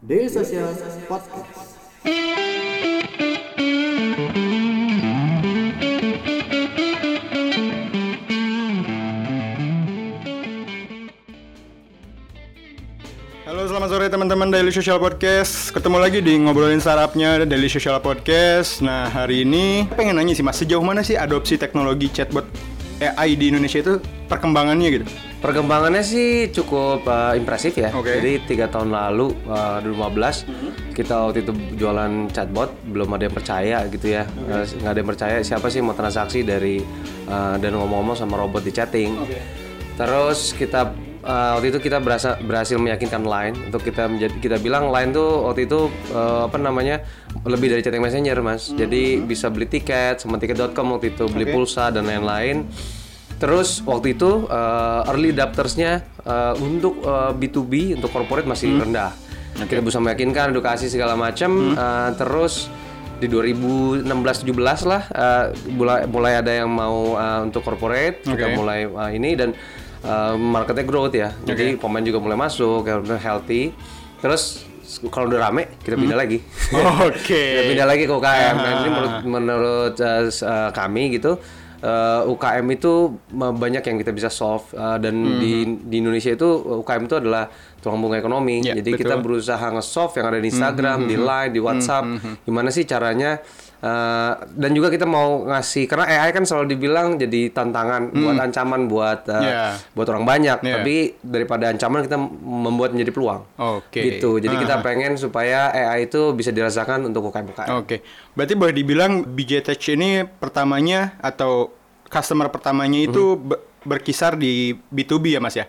Daily Social Podcast. Halo selamat sore teman-teman Daily Social Podcast. Ketemu lagi di ngobrolin startupnya Daily Social Podcast. Nah hari ini pengen nanya sih mas Sejauh mana sih adopsi teknologi chatbot AI di Indonesia itu perkembangannya gitu Perkembangannya sih cukup uh, impresif ya. Oke. Jadi tiga tahun lalu, uh, 2015, kita waktu itu jualan chatbot, belum ada yang percaya gitu ya. Uh, nggak ada yang percaya siapa sih mau transaksi dari uh, dan ngomong-ngomong sama robot di chatting. Terus kita uh, waktu itu kita berasa, berhasil meyakinkan Line untuk kita menjadi kita bilang Line tuh waktu itu uh, apa namanya lebih dari chatting messenger mas. Jadi bisa beli tiket sama tiket.com waktu itu beli pulsa dan lain-lain. Terus waktu itu uh, early adoptersnya uh, untuk uh, B2B untuk corporate masih rendah. Kita bisa meyakinkan edukasi segala macam. uh, terus di 2016-17 lah uh, mulai mulai ada yang mau uh, untuk corporate kita Oke. mulai uh, ini dan uh, marketnya growth ya. Jadi pemain juga mulai masuk, ya healthy. Terus kalau udah rame kita pindah lagi. Oke kita pindah lagi ke UKM. Nah, ini menurut menurut uh, uh, kami gitu uh, UKM itu banyak yang kita bisa solve uh, dan di di Indonesia itu uh, UKM itu adalah tulang bunga ekonomi. Ya, Jadi kita berusaha nge-solve yang ada di Instagram, di Line, di WhatsApp. Gimana sih caranya uh, dan juga kita mau ngasih karena AI kan selalu dibilang jadi tantangan buat ancaman buat uh, Ya. buat orang banyak. Ya. Tapi daripada ancaman kita membuat menjadi peluang. Oke Gitu. Jadi kita pengen supaya AI itu bisa dirasakan untuk UKM-UKM. Oke Berarti boleh dibilang BJ Tech ini pertamanya Atau customer pertamanya itu be- berkisar di B2B ya mas ya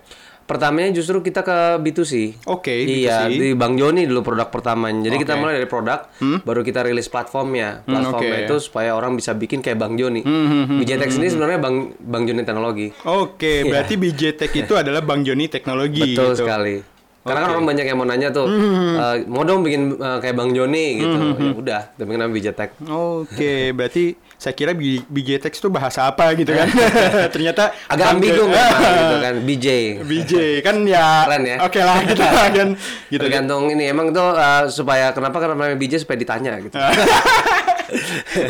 Pertamanya justru kita ke B2C. Oke, Iya, B2C. di Bang Joni dulu produk pertamanya. Jadi kita mulai dari produk, baru kita rilis platformnya. Platformnya oke. itu supaya orang bisa bikin kayak Bang Joni. BJTech ini sebenarnya Bang Bang Joni Teknologi. Oke berarti BJ Tech itu adalah Bang Joni Teknologi Iya. Betul gitu. sekali. Karena kan orang banyak yang mau nanya tuh, eh, mau dong bikin eh, kayak Bang Joni gitu. Ya udah, kita bikin nama BJTech. Oke, berarti saya kira B- BJ Text itu bahasa apa gitu kan? Ternyata Agak ambigu memang gitu kan, BJ. BJ kan ya. Keren ya? Oke lah kita kan gitu. Tergantung ini emang tuh eh, supaya kenapa karena namanya BJ supaya ditanya gitu.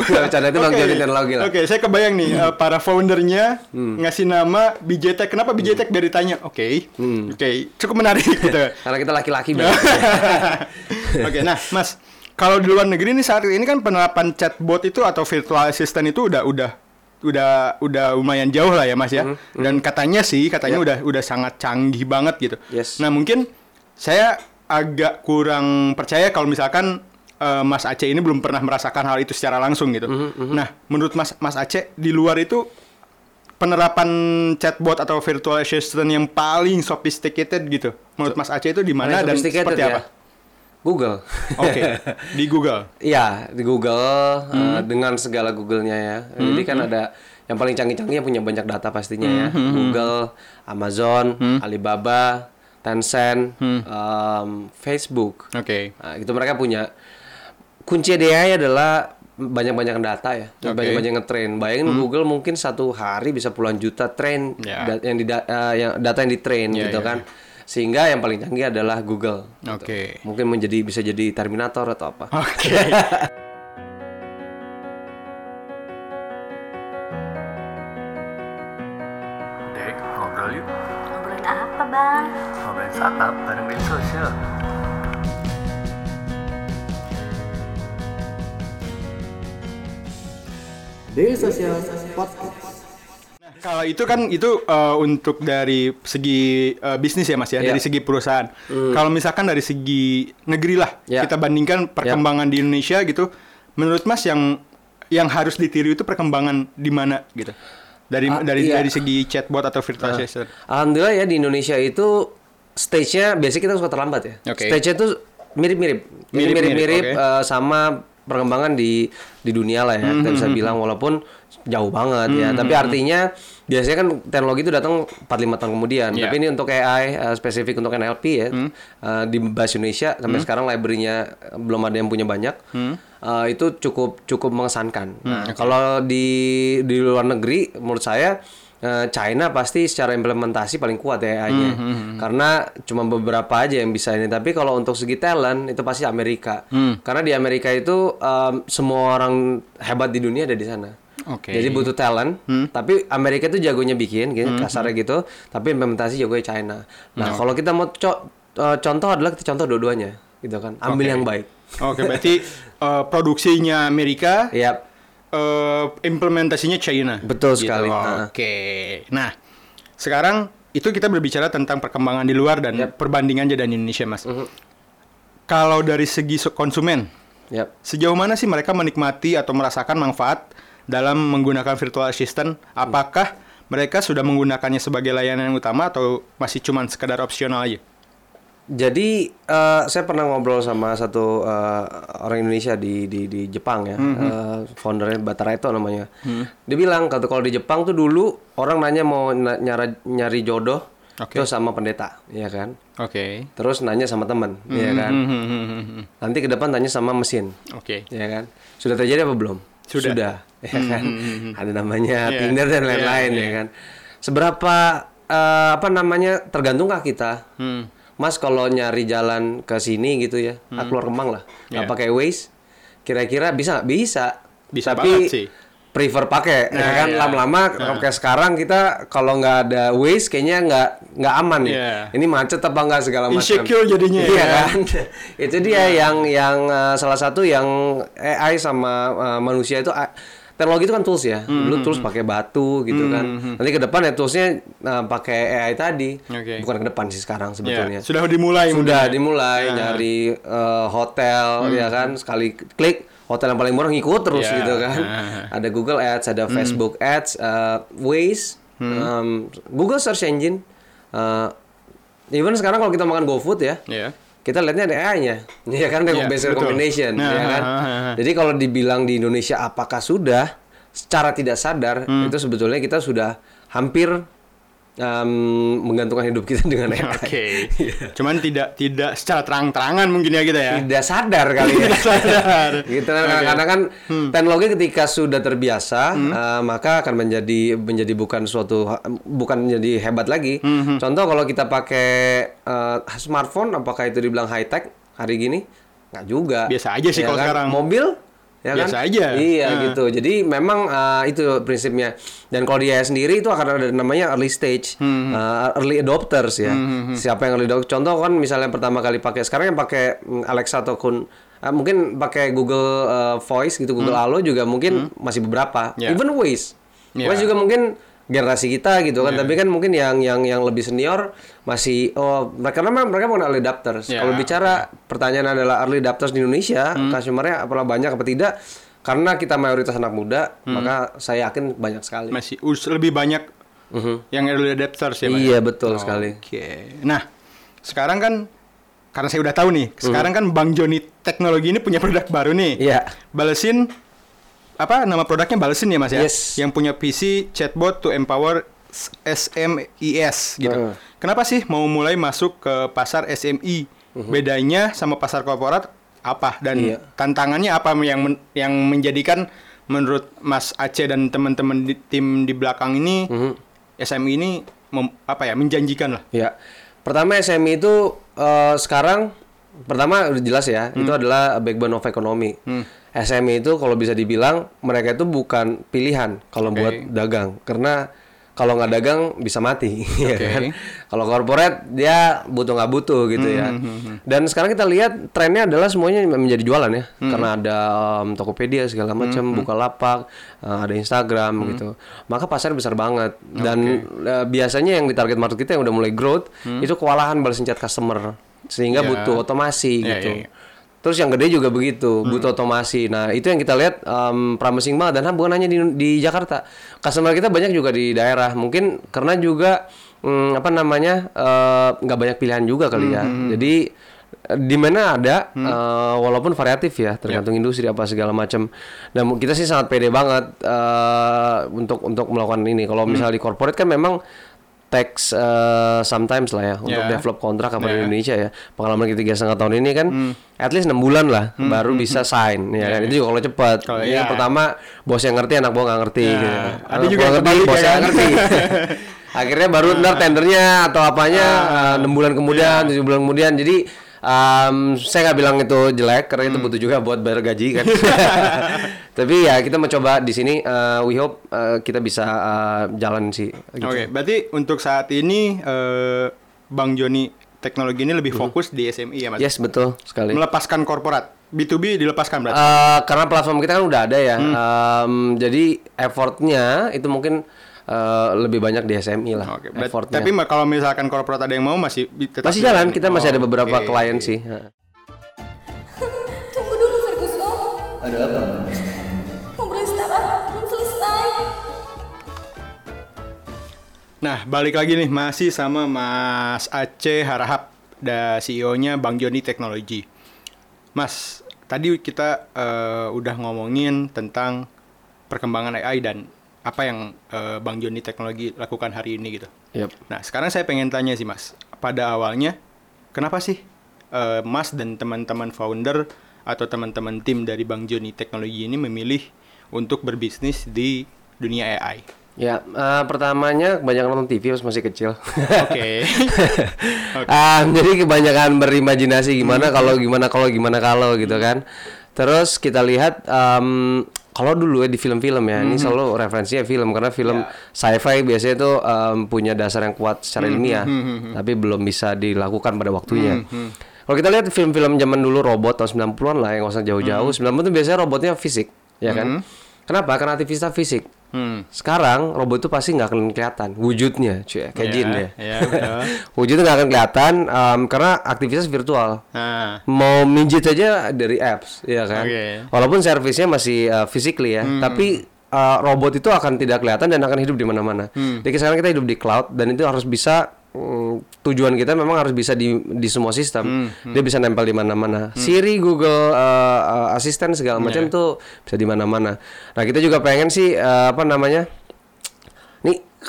Bercanda itu Bang. Joni Teknologi lah. Hmm. Oke, saya kebayang nih eh, para foundernya ngasih nama BJ Tech. Kenapa BJ Tech biar ditanya? Oke, Hmm. oke, cukup menarik gitu. Karena kita laki-laki. Oke, nah Mas, kalau di luar negeri ini saat ini kan penerapan chatbot itu atau virtual assistant itu udah udah udah udah lumayan jauh lah ya Mas ya. Dan katanya sih katanya udah udah sangat canggih banget gitu. Yes. Nah, mungkin saya agak kurang percaya kalau misalkan eh, Mas Aceh ini belum pernah merasakan hal itu secara langsung gitu. Nah, menurut Mas Mas Aceh di luar itu penerapan chatbot atau virtual assistant yang paling sophisticated gitu. Menurut Mas Aceh itu di mana dan seperti ya. apa? Google. Oke, di Google. Iya, di Google Hmm. dengan segala Google-nya ya. Jadi kan ada yang paling canggih-canggih punya banyak data pastinya ya. Hmm, Google, Amazon, Alibaba, Tencent, em, Facebook. Oke. Nah, itu mereka punya kunci AI adalah banyak-banyak data ya. Hmm. banyak-banyak ngetrain. Bayangin Google mungkin satu hari bisa puluhan juta train Ya. da- yang di eh, yang data yang ditrain Ya, gitu ya, kan. Sehingga yang paling canggih adalah Google. gitu. Oke. Mungkin menjadi bisa jadi Terminator atau apa. Oke. Dek, ngobrol yuk. Ngobrolin apa bang? Ngobrolin startup bareng Daily Social. Daily Social Podcast. Kalau itu kan itu eh, untuk dari segi eh, bisnis ya Mas ya, Iya. dari segi perusahaan. Kalau misalkan dari segi negeri lah, Ya. kita bandingkan perkembangan di Indonesia gitu. Menurut Mas yang yang harus ditiru itu perkembangan di mana gitu? Dari Ah, dari iya. dari segi chatbot atau virtual assistant. Alhamdulillah ya di Indonesia itu stage-nya biasanya kita suka terlambat ya. Oke. Stage-nya itu mirip-mirip. Mirip-mirip, Mirip-mirip oke. eh, sama perkembangan di di dunia lah ya. Kita Hmm, bisa bilang walaupun jauh banget ya. Tapi artinya biasanya kan teknologi itu datang 4 5 tahun kemudian. Hmm. Tapi ini untuk AI eh, spesifik untuk NLP ya. eh, di bahasa Indonesia sampai sekarang library-nya belum ada yang punya banyak. Hmm. Eh, itu cukup cukup mengesankan. Nah, kalau di di luar negeri menurut saya China pasti secara implementasi paling kuat ya AI-nya. Karena cuma beberapa aja yang bisa ini. Tapi kalau untuk segi talent itu pasti Amerika. Karena di Amerika itu em, semua orang hebat di dunia ada di sana. Oke. Jadi butuh talent, tapi Amerika itu jagonya bikin, gitu, kasarnya gitu. Tapi implementasi jagonya China. Nah, kalau kita mau co- eh, contoh adalah kita contoh dua-duanya, gitu kan. Ambil Oke. yang baik. Oke, berarti eh, produksinya Amerika, Yap. Eh, implementasinya China. Betul Gitu. sekali. Oke. Nah, sekarang itu kita berbicara tentang perkembangan di luar dan perbandingan aja dan Indonesia, Mas. Mhm. Kalau dari segi konsumen, Yap. sejauh mana sih mereka menikmati atau merasakan manfaat dalam menggunakan virtual assistant? Apakah mereka sudah menggunakannya sebagai layanan yang utama atau masih cuman sekedar opsional aja? Jadi eh, saya pernah ngobrol sama satu eh, orang Indonesia di di di Jepang ya, Eh, foundernya Batara itu namanya. Dia bilang kalau kalau di Jepang tuh dulu orang nanya mau na- nyara- nyari jodoh Oke. tuh sama pendeta, ya kan. Oke. Terus nanya sama teman, ya kan. Nanti ke depan tanya sama mesin, Oke. ya kan. Sudah terjadi apa belum? Sudah. ya kan. Ada namanya Iya. Tinder dan lain-lain, iya. ya kan. Seberapa eh, apa namanya tergantungkah kita? Hmm. Mas kalau nyari jalan ke sini gitu ya, ah, keluar Kemang lah, nggak Iya. pakai Waze, kira-kira bisa nggak? Bisa. Bisa Tapi banget sih. prefer pakai, ya Nah, kan? iya. Lama-lama kayak sekarang kita kalau nggak ada Waze kayaknya nggak nggak aman nih. Iya. Ini macet apa nggak segala macam. Insecure jadinya, Iya ya. kan? itu dia yang yang uh, salah satu yang AI sama uh, manusia itu uh, teknologi itu kan tools ya. Hmm, Dulu tools pakai batu gitu kan. Nanti ke depan ya toolsnya uh, pakai AI tadi. Oke. Bukan ke depan sih sekarang Ya, sebetulnya. sudah dimulai Sudah mungkin ya? dimulai nyari uh, hotel ya kan sekali klik hotel yang paling murah ngikut terus Ya. gitu kan. Ada Google Ads, ada Facebook Ads, uh, Waze, um, Google Search Engine. Uh, even sekarang kalau kita makan GoFood ya, Iya. Kita lihatnya ada AI-nya, ya kan Iya, basic betul. recommendation, Nah, ya kan. ha. Jadi kalau dibilang di Indonesia apakah sudah, secara tidak sadar Hmm. itu sebetulnya kita sudah hampir um, menggantungkan hidup kita dengan AI. Oke. Iya. Cuman tidak tidak secara terang-terangan mungkin ya kita ya. Tidak sadar kali ya. Tidak sadar. gitu kan Oke. karena kan Hmm. teknologi ketika sudah terbiasa uh, maka akan menjadi menjadi bukan suatu bukan menjadi hebat lagi. Hmm, Contoh kalau kita pakai uh, smartphone apakah itu dibilang high tech hari gini? Nggak juga. Biasa aja sih Ya kalau kan? sekarang. Mobil ya Biasa kan? aja. Iya Nah. gitu. Jadi memang uh, itu prinsipnya. Dan kalau dia sendiri itu akan ada namanya early stage, Hmm, uh, early adopters ya. Siapa yang early adopter? Contoh kan misalnya yang pertama kali pakai sekarang yang pakai mm, Alexa atau kun uh, mungkin pakai Google uh, Voice gitu, Google Halo juga mungkin masih beberapa. Hmm. Ya. Even Waze. Ya. Waze juga mungkin generasi kita gitu kan, tapi kan mungkin yang yang yang lebih senior masih oh mereka karena mereka bukan early adopters. Ya. Kalau bicara pertanyaan adalah early adopters di Indonesia, customer-nya apakah banyak apa tidak? Karena kita mayoritas anak muda, maka saya yakin banyak sekali. Masih us- lebih banyak yang early adapters ya, Mas? Iya betul sekali. Oke. Nah, sekarang kan karena saya udah tahu nih, sekarang kan Bang Joni Teknologi ini punya produk baru nih. Iya. Balesin apa nama produknya Balesin ya Mas ya? Yes. Yang punya PC chatbot to empower SMES gitu. Heeh. Kenapa sih mau mulai masuk ke pasar SMI? Bedanya sama pasar korporat apa dan Iya. tantangannya apa yang men- yang menjadikan menurut Mas Aceh dan teman-teman di tim di belakang ini SMI ini mem- apa ya menjanjikan lah. Ya. Pertama SME itu eh, sekarang pertama udah jelas ya, itu adalah backbone of economy. SME itu kalau bisa dibilang mereka itu bukan pilihan kalau Oke. buat dagang karena kalau nggak dagang bisa mati ya Oke. kan. Kalau corporate dia butuh nggak butuh gitu ya. Dan sekarang kita lihat trennya adalah semuanya menjadi jualan ya. Karena ada um, Tokopedia segala macam, Bukalapak, uh, ada Instagram gitu. Maka pasarnya besar banget dan uh, biasanya yang di target market kita yang udah mulai growth itu kewalahan chat customer sehingga Ya. butuh otomasi Ya, gitu. ya, ya. Terus yang gede juga begitu, butuh otomasi. Nah, itu yang kita lihat um, promising banget dan bukan hanya di, di Jakarta. Customer kita banyak juga di daerah. Mungkin karena juga mm, apa namanya eh, nggak banyak pilihan juga kali ya. Jadi eh, di mana ada eh, walaupun variatif ya, tergantung industri apa segala macam. Dan kita sih sangat pede banget eh, untuk untuk melakukan ini. Kalau misalnya di corporate kan memang takes uh, sometimes lah ya untuk Ya. develop kontrak di Ya. Indonesia ya. Pengalaman kita tiga setengah tahun ini kan Hmm. at least enam bulan lah baru bisa sign ya kan. Itu juga kalau cepat. Kalau ya. pertama bos yang ngerti anak buah nggak ngerti Ya. gitu. Ada Anak juga buah yang ngerti bos ya yang kan? ngerti. Akhirnya baru ntar tendernya atau apanya uh, enam bulan kemudian, tujuh bulan kemudian. Jadi um, saya nggak bilang itu jelek karena itu butuh juga buat bayar gaji kan. Tapi ya kita mencoba di sini. uh, we hope uh, kita bisa uh, jalan sih. gitu. Oke, berarti untuk saat ini eh, Bang Joni teknologi ini lebih fokus di SMI ya Mas. Yes betul sekali. Melepaskan korporat. B2B dilepaskan berarti. Eh, karena platform kita kan udah ada ya, Em, jadi effortnya itu mungkin eh, lebih banyak di SMI lah. Oke, effortnya. tapi kalau misalkan korporat ada yang mau masih tetap masih jalan, kita masih ada Oh, beberapa oke. klien sih. Heeh. Tunggu dulu Ferguson. Ada apa? Belum selesai. Nah, balik lagi nih masih sama Mas Aceh Harahap, da CEO-nya Bang Joni Teknologi. Mas, tadi kita eh, udah ngomongin tentang perkembangan AI dan apa yang eh, Bang Joni Teknologi lakukan hari ini gitu. Yep. Nah, sekarang saya pengen tanya sih, Mas. Pada awalnya, kenapa sih eh, Mas dan teman-teman founder atau teman-teman tim dari Bang Joni Teknologi ini memilih untuk berbisnis di dunia AI? Ya, eh, pertamanya kebanyakan nonton TV pas masih kecil. Oke. Ah, jadi kebanyakan berimajinasi gimana Hmm. kalau gimana kalau gimana kalau gitu kan. Terus kita lihat em, kalau dulu ya di film-film ya, Hmm. ini selalu referensinya film karena film Ya. sci-fi biasanya itu em, punya dasar yang kuat secara Hmm, ilmiah, tapi belum bisa dilakukan pada waktunya. Hmm, Kalau kita lihat film-film zaman dulu robot tahun 90-an lah yang nggak usah jauh-jauh, Hmm. 90 itu biasanya robotnya fisik, ya kan? Kenapa? Karena aktivitas fisik. Hmm. Sekarang robot itu pasti nggak akan kelihatan wujudnya, cuy, kayak Ya, jin ya. ya, betul. Wujudnya nggak akan kelihatan em, karena aktivitas virtual. Nah, Mau mijit aja dari apps, ya kan. Oke. Walaupun servisnya masih uh, physically ya, tapi uh, robot itu akan tidak kelihatan dan akan hidup di mana-mana. Jadi sekarang kita hidup di cloud dan itu harus bisa mm, tujuan kita memang harus bisa di di semua sistem. Dia bisa nempel di mana-mana. Siri, Google uh, uh, Assistant segala macam tuh bisa di mana-mana. Nah, kita juga pengen sih uh, apa namanya?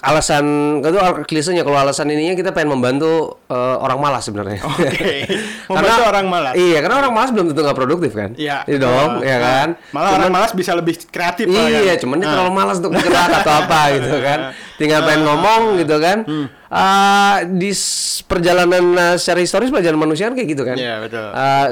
Alasan itu klisenya kalau alasan ininya kita pengen membantu uh, orang malas sebenarnya. Oke. Membantu orang malas. Iya, karena orang malas belum tentu nggak produktif kan. Iya. Iya dong, Nah, ya kan. Malah orang malas bisa lebih kreatif Iya, kan. cuman dia Nah. terlalu malas untuk bergerak atau apa gitu kan. Tinggal pengen ngomong gitu kan. Hmm. Ah, di perjalanan uh, secara historis perjalanan manusia kan kayak gitu kan. Iya, betul. Hmm.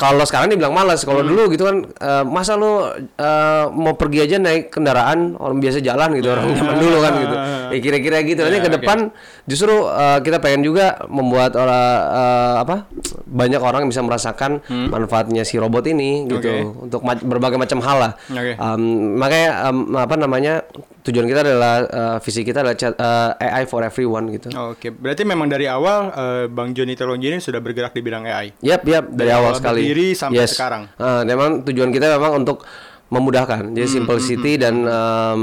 Kalau sekarang dibilang malas, kalau dulu gitu kan eh, masa lu eh, mau pergi aja naik kendaraan orang biasa jalan gitu orang zaman dulu kan gitu. Ya kira-kira gitu. Nanti Ya, ke depan justru eh, kita pengen juga membuat orang eh, apa? banyak orang bisa merasakan manfaatnya si robot ini gitu Hmm. Oke. untuk ma- berbagai macam hal lah. Oke. Um, makanya um, apa namanya tujuan kita adalah uh, visi kita adalah chat- uh, AI for everyone gitu. Oke, berarti memang dari awal eh, Bang Joni Teknologi ini sudah bergerak di bidang AI. Yap, yap dari, Dari awal awal sekali. berdiri sampai sekarang. Uh, memang tujuan kita memang untuk memudahkan. Jadi Hmm, simplicity dan um,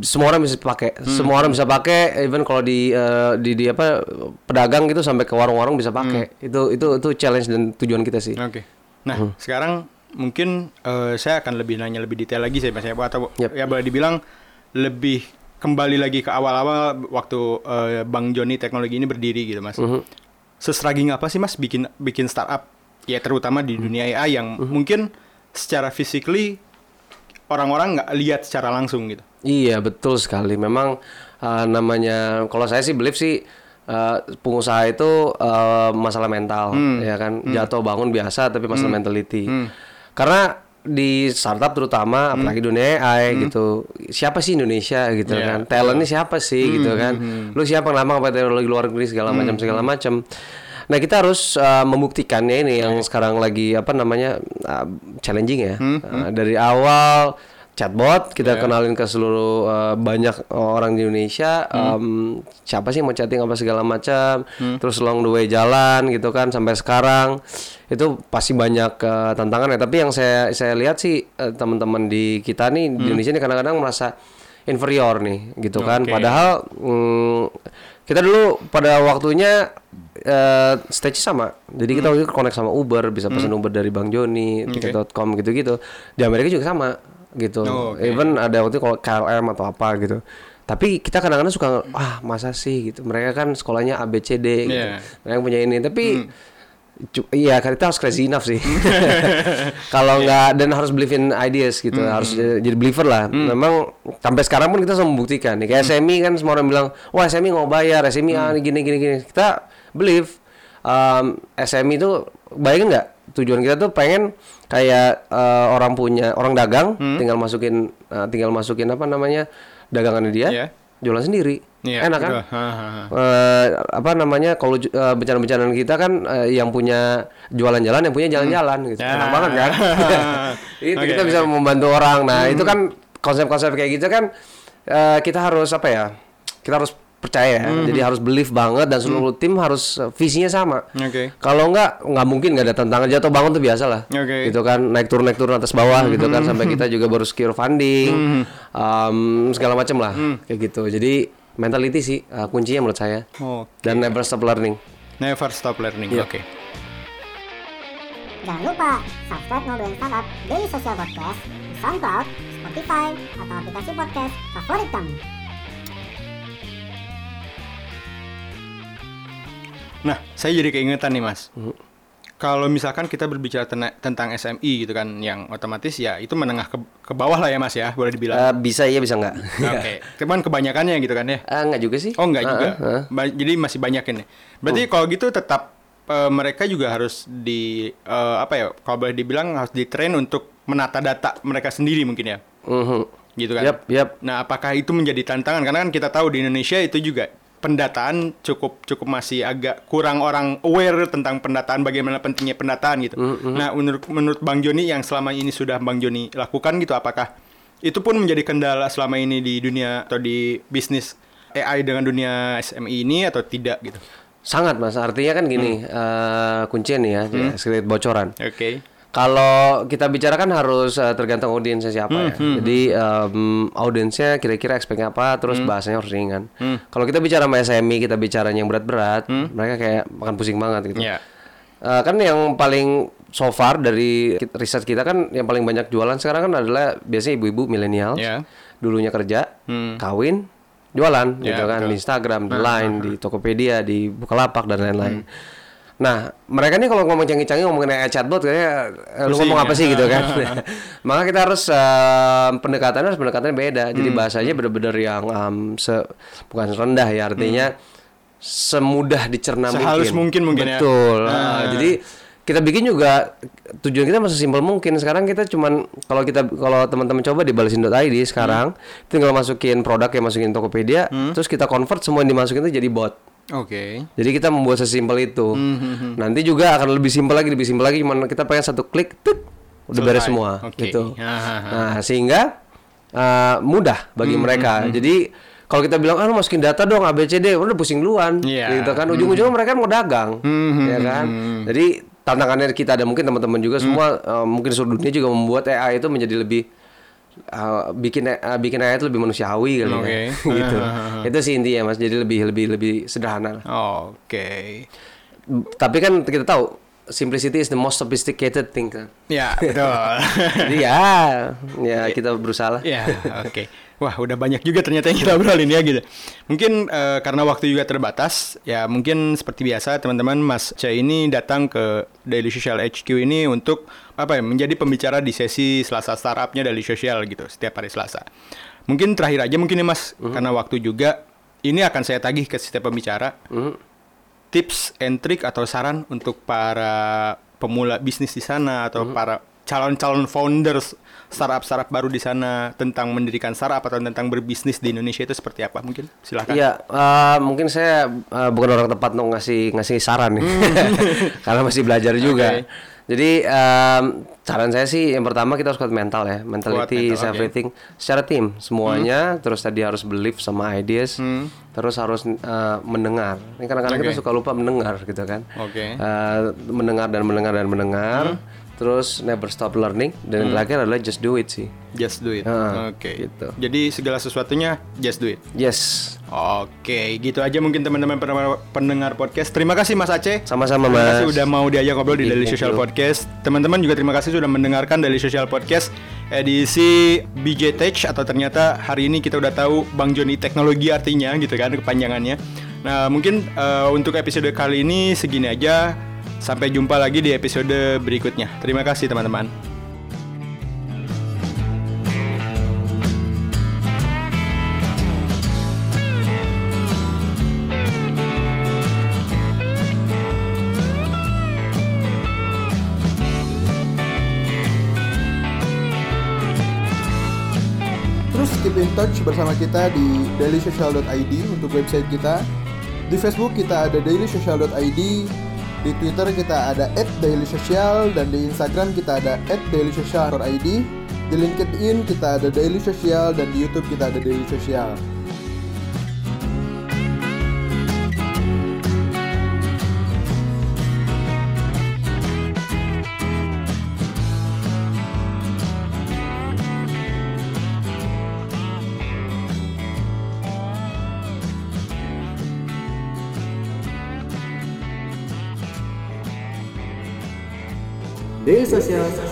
semua orang bisa pakai. Hmm, Semua orang bisa pakai. Even kalau di, uh, di di apa pedagang gitu sampai ke warung-warung bisa pakai. Hmm. Itu itu itu challenge dan tujuan kita sih. Oke. Nah, Hmm. sekarang mungkin eh, saya akan lebih nanya lebih detail lagi saya Mas ya, atau Yap. ya boleh dibilang lebih kembali lagi ke awal-awal waktu eh, Bang Joni Teknologi ini berdiri gitu, Mas. Mhm. Sestruggling apa sih Mas bikin bikin startup ya terutama di Mhm. dunia AI yang mungkin secara physically orang-orang nggak lihat secara langsung gitu. Iya betul sekali. Memang uh, namanya kalau saya sih believe sih uh, pengusaha itu uh, masalah mental ya kan jatuh bangun biasa tapi masalah mentality. Karena di startup terutama apalagi dunia AI gitu. Siapa sih Indonesia gitu Iya, kan? Talentnya siapa sih gitu kan? lu siapa kenapa apa teknologi luar negeri segala macam segala macam. Nah kita harus uh, membuktikannya ini yang sekarang lagi apa namanya uh, challenging ya. Uh, dari awal chatbot kita kenalin ke seluruh uh, banyak orang di Indonesia um, siapa sih mau chatting apa segala macam terus long the way jalan gitu kan sampai sekarang. Itu pasti banyak uh, tantangan ya. Tapi yang saya saya lihat sih uh, teman-teman di kita nih di Indonesia ini kadang-kadang merasa inferior nih gitu kan. Oke. padahal mm, kita dulu pada waktunya eh stage sama. Jadi kita waktu itu connect sama Uber bisa pesan Uber dari Bang Joni tiket.com gitu-gitu. Di Amerika juga sama gitu Oh, oke. even ada waktu kalau KLM atau apa gitu Tapi kita kadang-kadang suka ah masa sih gitu. Mereka kan sekolahnya A B C D gitu. Iya. Mereka punya ini tapi cu- Iya, kita harus crazy enough sih. Kalau nggak dan harus believe in ideas gitu, harus jadi believer lah. Memang sampai sekarang pun kita selalu membuktikan. Nih, kayak SMI kan semua orang bilang, wah SMI nggak bayar, SMI ah, gini gini gini. Kita believe um, SMI itu bayangin nggak tujuan kita tuh pengen kayak eh, orang punya orang dagang, tinggal masukin eh, tinggal masukin apa namanya dagangannya dia, Iya. jualan sendiri, Iya, enak kan? Ha, ha, ha. eh apa namanya kalau eh, bencana-bencana kita kan eh, yang punya jualan jalan yang punya jalan-jalan gitu Ya. enak banget kan itu Oke, kita bisa oke. membantu orang nah itu kan konsep-konsep kayak gitu kan eh, kita harus apa ya kita harus percaya ya. jadi harus believe banget dan seluruh tim harus eh, visinya sama Oke. kalau enggak nggak mungkin nggak ada tantangan jatuh bangun tuh biasa lah Oke. gitu kan naik turun naik turun atas bawah gitu kan sampai kita juga baru secure funding um, segala macam lah kayak gitu jadi mentality sih uh, kuncinya menurut saya Oke. dan never stop learning Never stop learning. Iya. Oke. Jangan lupa subscribe Ngobrolin Startup Daily Social Podcast di SoundCloud, Spotify, atau aplikasi podcast favorit kamu. Nah, saya jadi keingetan nih, Mas. Hmm. Kalau misalkan kita berbicara tena- tentang SMI gitu kan, yang otomatis ya itu menengah ke, ke bawah lah ya, Mas ya, boleh dibilang. Uh, bisa iya bisa enggak Oke, cuman kebanyakannya gitu kan ya. Ah, enggak juga sih Oh enggak Ah, juga. ah. Ba- jadi masih banyak ini. Berarti kalau gitu tetap eh, mereka juga harus di eh, apa ya? Kalau boleh dibilang harus ditrain untuk menata data mereka sendiri mungkin ya. Mhm. Gitu kan. Yap, yap. Nah, apakah itu menjadi tantangan? Karena kan kita tahu di Indonesia itu juga pendataan cukup cukup masih agak kurang orang aware tentang pendataan bagaimana pentingnya pendataan gitu. Mm-hmm. Nah, menurut menurut Bang Joni yang selama ini sudah Bang Joni lakukan gitu apakah itu pun menjadi kendala selama ini di dunia atau di bisnis AI dengan dunia SMI ini atau tidak gitu. sangat mas artinya kan gini eh, kuncian nih ya Hmm. sedikit bocoran Oke. Kalau kita bicara kan harus eh, tergantung audiensnya siapa ya. Hmm, Jadi em, audiensnya kira-kira expect apa, terus Hmm. bahasanya harus ringan. Kalau kita bicara sama SME, kita bicara yang berat-berat, mereka kayak makan pusing banget gitu. Hmm. Ya. Eh, kan yang paling so far dari riset kita kan yang paling banyak jualan sekarang kan adalah biasanya ibu-ibu milenial. Ya. Dulunya kerja, Hmm. kawin, jualan Ya, gitu kan betul. di Instagram, di Line, di Tokopedia, di Bukalapak dan lain-lain. Nah, mereka nih kalau ngomong canggih-canggih ngomongin AI chatbot kayak eh, lu ngomong ya. apa sih gitu kan. Maka kita harus eh, pendekatannya harus pendekatannya beda. Jadi Hmm. bahasanya bener-bener yang em, se bukan rendah ya artinya semudah dicerna Hmm. Sehalus mungkin mungkin ya. Betul. Ah. Nah, jadi kita bikin juga tujuan kita masih simpel mungkin. Sekarang kita cuman kalau kita kalau teman-teman coba di balesin.id sekarang Hmm. tinggal masukin produk yang masukin Tokopedia, terus kita convert semua yang dimasukin itu jadi bot. Oke. Jadi kita membuat sesimpel itu. Hmm, Nanti juga akan lebih simpel lagi, lebih simpel lagi. Cuman kita pengen satu klik, tuk, udah beres semua, Oke. gitu. Ah, ah, ah. Nah, sehingga uh, mudah bagi Hmm, mereka. Jadi kalau kita bilang, ah lu masukin data dong ABCD, udah pusing duluan, Iya. gitu kan. Ujung-ujungnya mereka mau dagang, ya kan. Jadi tantangannya kita ada mungkin teman-teman juga semua uh, mungkin seluruh dunia juga membuat AI itu menjadi lebih uh, bikin uh, bikin itu lebih manusiawi kali Oke. ya, gitu. itu sih intinya mas. Jadi lebih lebih lebih sederhana. lah. Oke. Tapi kan kita tahu simplicity is the most sophisticated thing kan. Ya, betul. Jadi ya, ya kita berusaha lah. Ya, oke. Wah, udah banyak juga ternyata yang kita obrolin ya gitu. Mungkin eh, karena waktu juga terbatas, ya mungkin seperti biasa teman-teman Mas C ini datang ke Daily Social HQ ini untuk apa ya, menjadi pembicara di sesi Selasa Startupnya Daily Social gitu, setiap hari Selasa. Mungkin terakhir aja mungkin nih Mas, karena waktu juga ini akan saya tagih ke setiap pembicara. Tips and trick atau saran untuk para pemula bisnis di sana atau para calon-calon founders startup-startup baru di sana tentang mendirikan startup atau tentang berbisnis di Indonesia itu seperti apa mungkin silahkan Iya, eh, mungkin saya eh, bukan orang tepat untuk ngasih ngasih saran nih, karena masih belajar juga. Hmm. Oke. Jadi em, saran saya sih yang pertama kita harus kuat mental ya, mentality mental, oke. Hmm. everything. Secara tim semuanya, terus tadi harus believe sama ideas, terus harus eh, mendengar. Ini kadang-kadang kita Oke. suka lupa mendengar gitu kan. Oke. Eh, mendengar dan mendengar dan mendengar, terus never stop learning dan yang terakhir adalah just do it sih. just do it Ah, oke gitu. jadi segala sesuatunya just do it Yes, Oke, gitu aja mungkin teman-teman pen- pendengar podcast. Terima kasih Mas Aceh. sama-sama Terima kasih mas. udah mau diajak ngobrol di Daily. Social Podcast. Teman-teman juga terima kasih sudah mendengarkan Daily Social Podcast edisi BJ Tech atau ternyata hari ini kita udah tahu Bang Joni teknologi artinya gitu kan kepanjangannya. Nah, mungkin eh, untuk episode kali ini segini aja. Sampai jumpa lagi di episode berikutnya. Terima kasih teman-teman. Touch bersama kita di dailysocial.id untuk website kita. Di Facebook kita ada dailysocial.id, di Twitter kita ada @dailysocial dan di Instagram kita ada @dailysocial.id. Di LinkedIn kita ada Daily Social dan di YouTube kita ada Daily Social. Social Podcast.